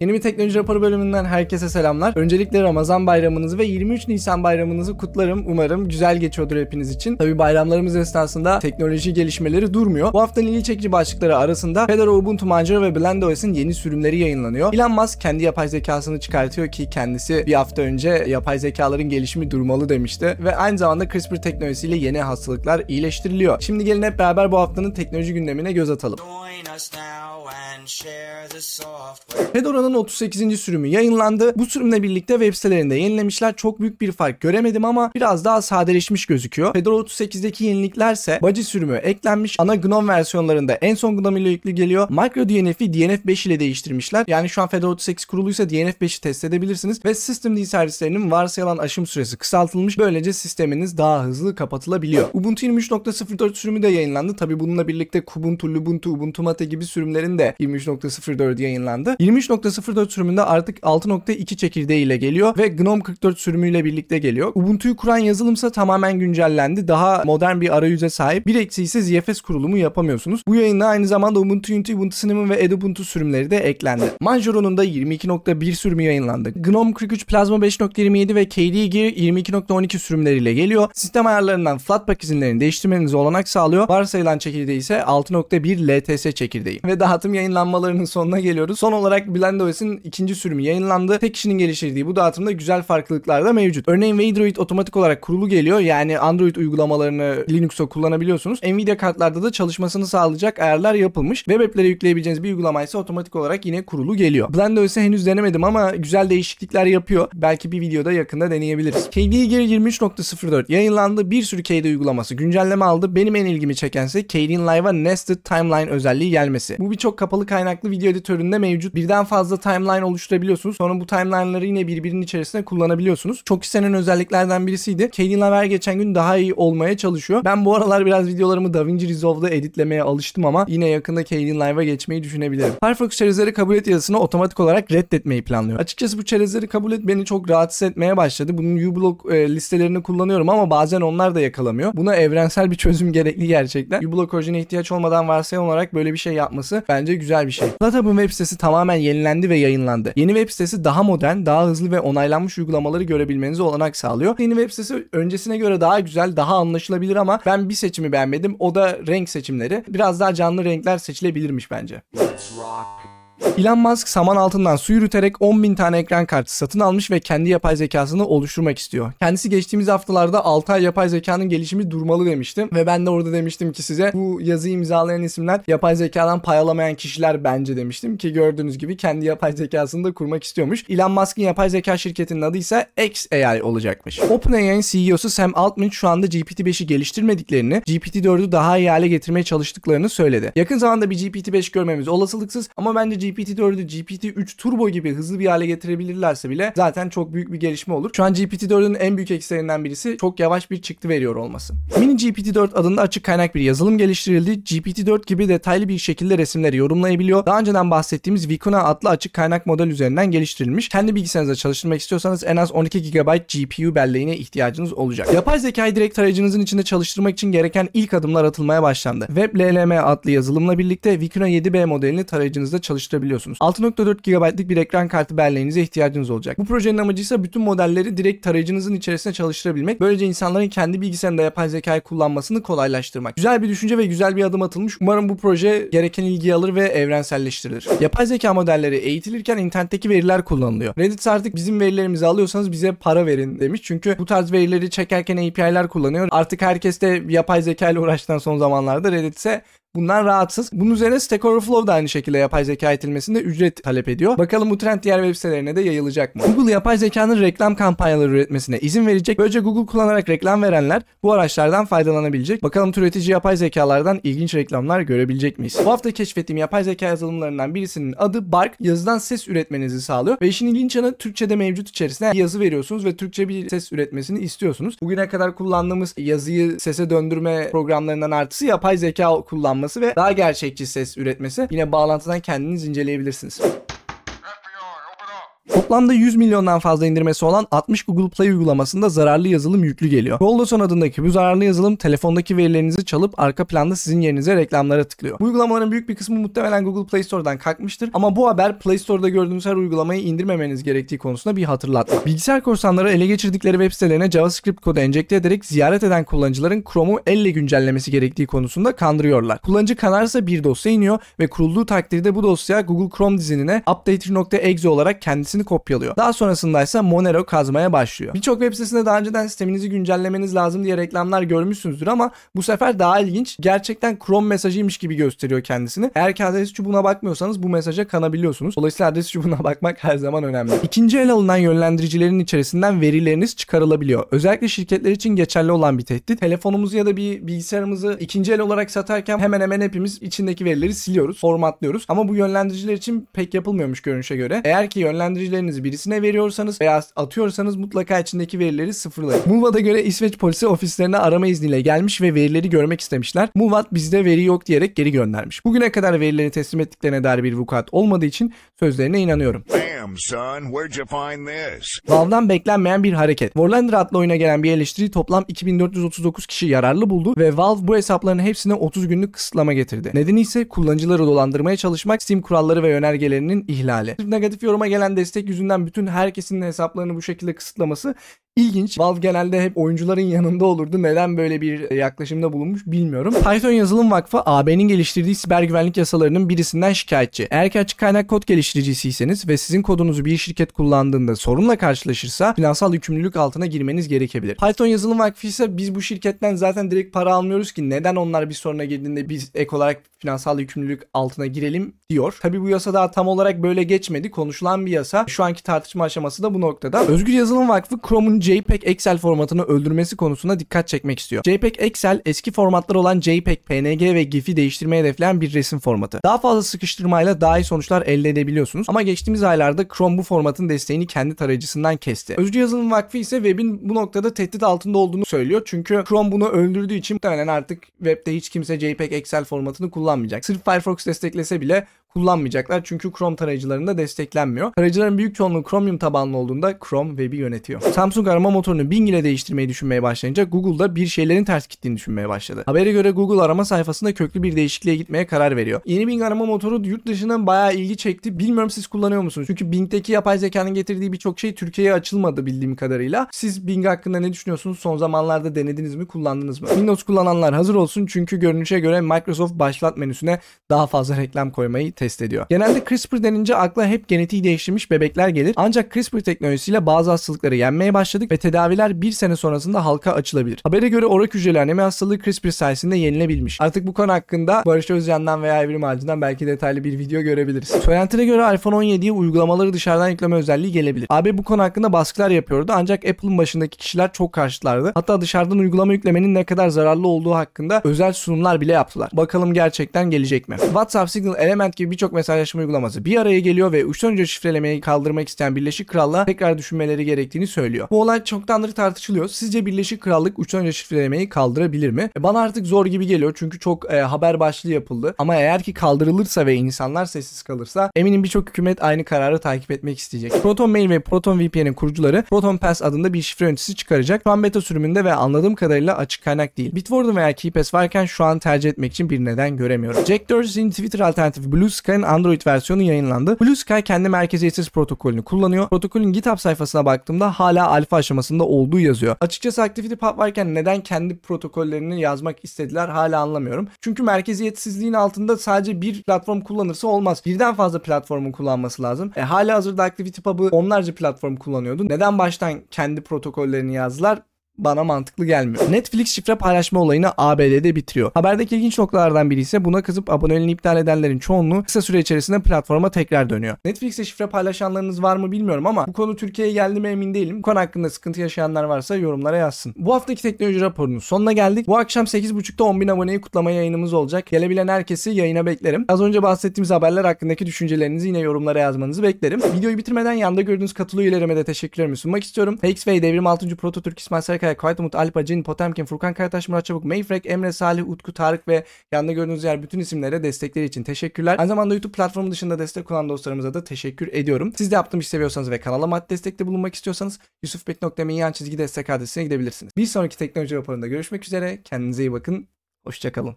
Yeni bir teknoloji raporu bölümünden herkese selamlar. Öncelikle Ramazan bayramınızı ve 23 Nisan bayramınızı kutlarım. Umarım güzel geçiyordur hepiniz için. Tabi bayramlarımız esnasında teknoloji gelişmeleri durmuyor. Bu haftanın ilgi çekici başlıkları arasında Fedora Ubuntu Manjaro ve BlendOS'in yeni sürümleri yayınlanıyor. Elon Musk kendi yapay zekasını çıkartıyor ki kendisi bir hafta önce yapay zekaların gelişimi durmalı demişti. Ve aynı zamanda CRISPR teknolojisiyle yeni hastalıklar iyileştiriliyor. Şimdi gelin hep beraber bu haftanın teknoloji gündemine göz atalım. Join us now and. Fedora'nın 38. sürümü yayınlandı. Bu sürümle birlikte web sitelerinde yenilemişler. Çok büyük bir fark göremedim ama biraz daha sadeleşmiş gözüküyor. Fedora 38'deki yeniliklerse Budgie sürümü eklenmiş. Ana GNOME versiyonlarında en son GNOME ile yüklü geliyor. Micro DNF'i DNF5 ile değiştirmişler. Yani şu an Fedora 38 kuruluysa DNF5'i test edebilirsiniz. Ve Systemd servislerinin varsayılan aşım süresi kısaltılmış. Böylece sisteminiz daha hızlı kapatılabiliyor. Ubuntu 23.04 sürümü de yayınlandı. Tabi bununla birlikte Kubuntu, Lubuntu, Ubuntu Mate gibi sürümlerin de 23.04 yayınlandı. 23.04 sürümünde artık 6.2 çekirdeği ile geliyor ve GNOME 44 sürümüyle birlikte geliyor. Ubuntu'yu kuran yazılımsa tamamen güncellendi. Daha modern bir arayüze sahip. Bir eksiği ise ZFS kurulumu yapamıyorsunuz. Bu yayında aynı zamanda Ubuntu Unity, Ubuntu Cinnamon ve Edubuntu sürümleri de eklendi. Manjaro'nun da 22.1 sürümü yayınlandı. GNOME 43 Plasma 5.27 ve KDE Gear 22.12 sürümleriyle geliyor. Sistem ayarlarından Flatpak izinlerini değiştirmenize olanak sağlıyor. Varsayılan çekirdeği ise 6.1 LTS çekirdeği. Ve dağıtım yayınlanmalarının sonuna geliyoruz. Son olarak BlendOS'in ikinci sürümü yayınlandı. Tek kişinin geliştirdiği bu dağıtımda güzel farklılıklar da mevcut. Örneğin Android otomatik olarak kurulu geliyor. Yani Android uygulamalarını Linux'ta kullanabiliyorsunuz. Nvidia kartlarda da çalışmasını sağlayacak ayarlar yapılmış. Web app'lere yükleyebileceğiniz bir uygulama ise otomatik olarak yine kurulu geliyor. BlendOS'ı henüz denemedim ama güzel değişiklikler yapıyor. Belki bir videoda yakında deneyebiliriz. KDE Gear 23.04 yayınlandı. Bir sürü KDE uygulaması güncelleme aldı. Benim en ilgimi çekense KDE'nin Live'a Nested Timeline özelliği gelmesi. Bu birçok kapalı kaynaklı video editöründe mevcut. Birden fazla timeline oluşturabiliyorsunuz. Sonra bu timeline'ları yine birbirinin içerisinde kullanabiliyorsunuz. Çok istenen özelliklerden birisiydi. Live her geçen gün daha iyi olmaya çalışıyor. Ben bu aralar biraz videolarımı DaVinci Resolve'da editlemeye alıştım ama yine yakında KDE Live'a geçmeyi düşünebilirim. Firefox çerezleri kabul et yazısını otomatik olarak reddetmeyi planlıyor. Açıkçası bu çerezleri kabul et beni çok rahatsız etmeye başladı. Bunun uBlock e, listelerini kullanıyorum ama bazen onlar da yakalamıyor. Buna evrensel bir çözüm gerekli gerçekten. uBlock orijine ihtiyaç olmadan varsayım olarak böyle bir şey yapması bence güzel bir şey. Flutter web sitesi tamamen yenilendi ve yayınlandı. Yeni web sitesi daha modern, daha hızlı ve onaylanmış uygulamaları görebilmenize olanak sağlıyor. Yeni web sitesi öncesine göre daha güzel, daha anlaşılabilir ama ben bir seçimi beğenmedim. O da renk seçimleri. Biraz daha canlı renkler seçilebilirmiş bence. Elon Musk saman altından su yürüterek 10.000 tane ekran kartı satın almış ve kendi yapay zekasını oluşturmak istiyor. Kendisi geçtiğimiz haftalarda 6 ay yapay zekanın gelişimi durmalı demiştim ve ben de orada demiştim ki size bu yazıyı imzalayan isimler yapay zekadan pay alamayan kişiler bence demiştim ki gördüğünüz gibi kendi yapay zekasını da kurmak istiyormuş. Elon Musk'ın yapay zeka şirketinin adı ise XAI olacakmış. OpenAI'nin CEO'su Sam Altman şu anda GPT-5'i geliştirmediklerini, GPT-4'ü daha iyi hale getirmeye çalıştıklarını söyledi. Yakın zamanda bir GPT-5 görmemiz olasılıksız ama bence GPT-4'ü GPT-3 Turbo gibi hızlı bir hale getirebilirlerse bile zaten çok büyük bir gelişme olur. Şu an GPT-4'ün en büyük eksilerinden birisi çok yavaş bir çıktı veriyor olması. Mini GPT-4 adında açık kaynak bir yazılım geliştirildi. GPT-4 gibi detaylı bir şekilde resimleri yorumlayabiliyor. Daha önceden bahsettiğimiz Vicuna adlı açık kaynak model üzerinden geliştirilmiş. Kendi bilgisayarınızda çalıştırmak istiyorsanız en az 12 GB GPU belleğine ihtiyacınız olacak. Yapay zekayı direkt tarayıcınızın içinde çalıştırmak için gereken ilk adımlar atılmaya başlandı. WebLLM adlı yazılımla birlikte Vicuna 7B modelini tarayıcınızda çalıştırabiliyorsunuz. 6.4 GB'lık bir ekran kartı belleğinize ihtiyacınız olacak. Bu projenin amacı ise bütün modelleri direkt tarayıcınızın içerisine çalıştırabilmek. Böylece insanların kendi bilgisayarında yapay zekayı kullanmasını kolaylaştırmak. Güzel bir düşünce ve güzel bir adım atılmış. Umarım bu proje gereken ilgiyi alır ve evrenselleştirilir. Yapay zeka modelleri eğitilirken internetteki veriler kullanılıyor. Reddit artık bizim verilerimizi alıyorsanız bize para verin demiş. Çünkü bu tarz verileri çekerken API'ler kullanıyor. Artık herkes de yapay zeka ile uğraştıktan son zamanlarda Reddit ise Bundan rahatsız. Bunun üzerine Stack Overflow da aynı şekilde yapay zeka eğitilmesinde ücret talep ediyor. Bakalım bu trend diğer web sitelerine de yayılacak mı? Google yapay zekanın reklam kampanyaları üretmesine izin verecek. Böylece Google kullanarak reklam verenler bu araçlardan faydalanabilecek. Bakalım türetici yapay zekalardan ilginç reklamlar görebilecek miyiz? Bu hafta keşfettiğim yapay zeka yazılımlarından birisinin adı Bark. Yazıdan ses üretmenizi sağlıyor. Ve işin ilginç yanı Türkçe'de mevcut içerisine yazı veriyorsunuz ve Türkçe bir ses üretmesini istiyorsunuz. Bugüne kadar kullandığımız yazıyı sese döndürme programlarından artısı yapay zeka kullanması ve daha gerçekçi ses üretmesi. Yine bağlantıdan kendiniz inceleyebilirsiniz. Toplamda 100 milyondan fazla indirmesi olan 60 Google Play uygulamasında zararlı yazılım yüklü geliyor. Goldoson adındaki bu zararlı yazılım telefondaki verilerinizi çalıp arka planda sizin yerinize reklamlara tıklıyor. Bu uygulamaların büyük bir kısmı muhtemelen Google Play Store'dan kalkmıştır ama bu haber Play Store'da gördüğünüz her uygulamayı indirmemeniz gerektiği konusunda bir hatırlatma. Bilgisayar korsanları ele geçirdikleri web sitelerine JavaScript kodu enjekte ederek ziyaret eden kullanıcıların Chrome'u elle güncellemesi gerektiği konusunda kandırıyorlar. Kullanıcı kanarsa bir dosya iniyor ve kurulduğu takdirde bu dosya Google Chrome dizinine updater.exe olarak kendisini kopyalıyor. Daha sonrasında ise Monero kazmaya başlıyor. Birçok web sitesinde daha önceden sisteminizi güncellemeniz lazım diye reklamlar görmüşsünüzdür ama bu sefer daha ilginç. Gerçekten Chrome mesajıymış gibi gösteriyor kendisini. Eğer ki adres çubuğuna bakmıyorsanız bu mesaja kanabiliyorsunuz. Dolayısıyla adres çubuğuna bakmak her zaman önemli. İkinci el alınan yönlendiricilerin içerisinden verileriniz çıkarılabiliyor. Özellikle şirketler için geçerli olan bir tehdit. Telefonumuzu ya da bir bilgisayarımızı ikinci el olarak satarken hemen hemen hepimiz içindeki verileri siliyoruz, formatlıyoruz. Ama bu yönlendiriciler için pek yapılmıyormuş görünüşe göre. Eğer ki yönlendiricilerinizi birisine veriyorsanız veya atıyorsanız mutlaka içindeki verileri sıfırlayın. Mulvat'a göre İsveç polisi ofislerine arama izniyle gelmiş ve verileri görmek istemişler. Mulvat bizde veri yok diyerek geri göndermiş. Bugüne kadar verileri teslim ettiklerine dair bir vukuat olmadığı için sözlerine inanıyorum. Bam, son, where'd you find this? Valve'dan beklenmeyen bir hareket. Warlander adlı oyuna gelen bir eleştiri toplam 2439 kişi yararlı buldu ve Valve bu hesapların hepsine 30 günlük kısıtlama getirdi. Nedeni ise kullanıcıları dolandırmaya çalışmak Steam kuralları ve yönergelerinin ihlali. Negatif yoruma gelen destek yüzünden bütün herkesin hesaplarını bu şekilde kısıtlaması İlginç. Valve genelde hep oyuncuların yanında olurdu. Neden böyle bir yaklaşımda bulunmuş bilmiyorum. Python Yazılım Vakfı AB'nin geliştirdiği siber güvenlik yasalarının birisinden şikayetçi. Eğer ki açık kaynak kod geliştiricisiyseniz ve sizin kodunuzu bir şirket kullandığında sorunla karşılaşırsa finansal yükümlülük altına girmeniz gerekebilir. Python Yazılım Vakfı ise biz bu şirketten zaten direkt para almıyoruz ki neden onlar bir soruna girdiğinde biz ek olarak finansal yükümlülük altına girelim diyor. Tabi bu yasa daha tam olarak böyle geçmedi. Konuşulan bir yasa. Şu anki tartışma aşaması da bu noktada. Özgür Yazılım Vakfı Chrome'un JPEG Excel formatını öldürmesi konusunda dikkat çekmek istiyor. JPEG Excel eski formatlar olan JPEG, PNG ve GIF'i değiştirmeyi hedefleyen bir resim formatı. Daha fazla sıkıştırmayla daha iyi sonuçlar elde edebiliyorsunuz. Ama geçtiğimiz aylarda Chrome bu formatın desteğini kendi tarayıcısından kesti. Özgür Yazılım Vakfı ise webin bu noktada tehdit altında olduğunu söylüyor. Çünkü Chrome bunu öldürdüğü için muhtemelen artık webde hiç kimse JPEG Excel formatını kullanmayacak. Sırf Firefox desteklese bile kullanmayacaklar çünkü Chrome tarayıcılarında desteklenmiyor. Tarayıcıların büyük çoğunluğu Chromium tabanlı olduğunda Chrome web'i yönetiyor. Samsung arama motorunu Bing ile değiştirmeyi düşünmeye başlayınca Google'da bir şeylerin ters gittiğini düşünmeye başladı. Habere göre Google arama sayfasında köklü bir değişikliğe gitmeye karar veriyor. Yeni Bing arama motoru yurt dışından bayağı ilgi çekti. Bilmiyorum siz kullanıyor musunuz? Çünkü Bing'deki yapay zekanın getirdiği birçok şey Türkiye'ye açılmadı bildiğim kadarıyla. Siz Bing hakkında ne düşünüyorsunuz? Son zamanlarda denediniz mi? Kullandınız mı? Windows kullananlar hazır olsun çünkü görünüşe göre Microsoft başlat menüsüne daha fazla reklam koymayı test ediyor. Genelde CRISPR denince akla hep genetiği değiştirmiş bebekler gelir. Ancak CRISPR teknolojisiyle bazı hastalıkları yenmeye başladık ve tedaviler bir sene sonrasında halka açılabilir. Habere göre orak hücreli anemi hastalığı CRISPR sayesinde yenilebilmiş. Artık bu konu hakkında Barış Özcan'dan veya Evrim Ağacı'ndan belki detaylı bir video görebiliriz. Söylentine göre iPhone 17'ye uygulamaları dışarıdan yükleme özelliği gelebilir. AB bu konu hakkında baskılar yapıyordu ancak Apple'ın başındaki kişiler çok karşıtlardı. Hatta dışarıdan uygulama yüklemenin ne kadar zararlı olduğu hakkında özel sunumlar bile yaptılar. Bakalım gerçekten gelecek mi? WhatsApp, Signal, Element gibi birçok mesajlaşma uygulaması bir araya geliyor ve uçtan uca şifrelemeyi kaldırmak isteyen Birleşik Krallığa tekrar düşünmeleri gerektiğini söylüyor. Bu olay çoktandır tartışılıyor. Sizce Birleşik Krallık uçtan uca şifrelemeyi kaldırabilir mi? E, bana artık zor gibi geliyor çünkü çok e, haber başlığı yapıldı. Ama eğer ki kaldırılırsa ve insanlar sessiz kalırsa eminim birçok hükümet aynı kararı takip etmek isteyecek. Proton Mail ve Proton VPN'in kurucuları Proton Pass adında bir şifre yöneticisi çıkaracak. Şu an beta sürümünde ve anladığım kadarıyla açık kaynak değil. Bitwarden veya KeyPass varken şu an tercih etmek için bir neden göremiyorum. Jack Dorsey'in Twitter alternatifi Blue Sky'ın Android versiyonu yayınlandı. Blue Sky kendi merkeziyetsiz protokolünü kullanıyor. Protokolün GitHub sayfasına baktığımda hala alfa aşamasında olduğu yazıyor. Açıkçası ActivityPub varken neden kendi protokollerini yazmak istediler hala anlamıyorum. Çünkü merkeziyetsizliğin altında sadece bir platform kullanırsa olmaz. Birden fazla platformun kullanması lazım. E, hala hazırda ActivityPub'ı onlarca platform kullanıyordu. Neden baştan kendi protokollerini yazdılar? Bana mantıklı gelmiyor. Netflix şifre paylaşma olayını ABD'de bitiriyor. Haberdeki ilginç noktalardan biri ise buna kızıp aboneliğini iptal edenlerin çoğunluğu kısa süre içerisinde platforma tekrar dönüyor. Netflix'e şifre paylaşanlarınız var mı bilmiyorum ama bu konu Türkiye'ye geldi mi emin değilim. Bu konu hakkında sıkıntı yaşayanlar varsa yorumlara yazsın. Bu haftaki teknoloji raporunun sonuna geldik. Bu akşam 8.30'da 10.000 aboneyi kutlama yayınımız olacak. Gelebilen herkesi yayına beklerim. Az önce bahsettiğimiz haberler hakkındaki düşüncelerinizi yine yorumlara yazmanızı beklerim. Videoyu bitirmeden yanda gördüğünüz katıl üyelerime de teşekkürlerimi sunmak istiyorum. PXV Devrim 6. Proto Türk İsmail Sarıkaya Kaya, Kayıt Umut, Alp Acin, Potemkin, Furkan Karataş, Murat Çabuk, Mayfrek, Emre Salih, Utku, Tarık ve yanında gördüğünüz yer bütün isimlere destekleri için teşekkürler. Aynı zamanda YouTube platformu dışında destek olan dostlarımıza da teşekkür ediyorum. Siz de yaptığım işi seviyorsanız ve kanala maddi destekte bulunmak istiyorsanız yusufbek.me yan çizgi destek adresine gidebilirsiniz. Bir sonraki teknoloji raporunda görüşmek üzere. Kendinize iyi bakın. Hoşçakalın.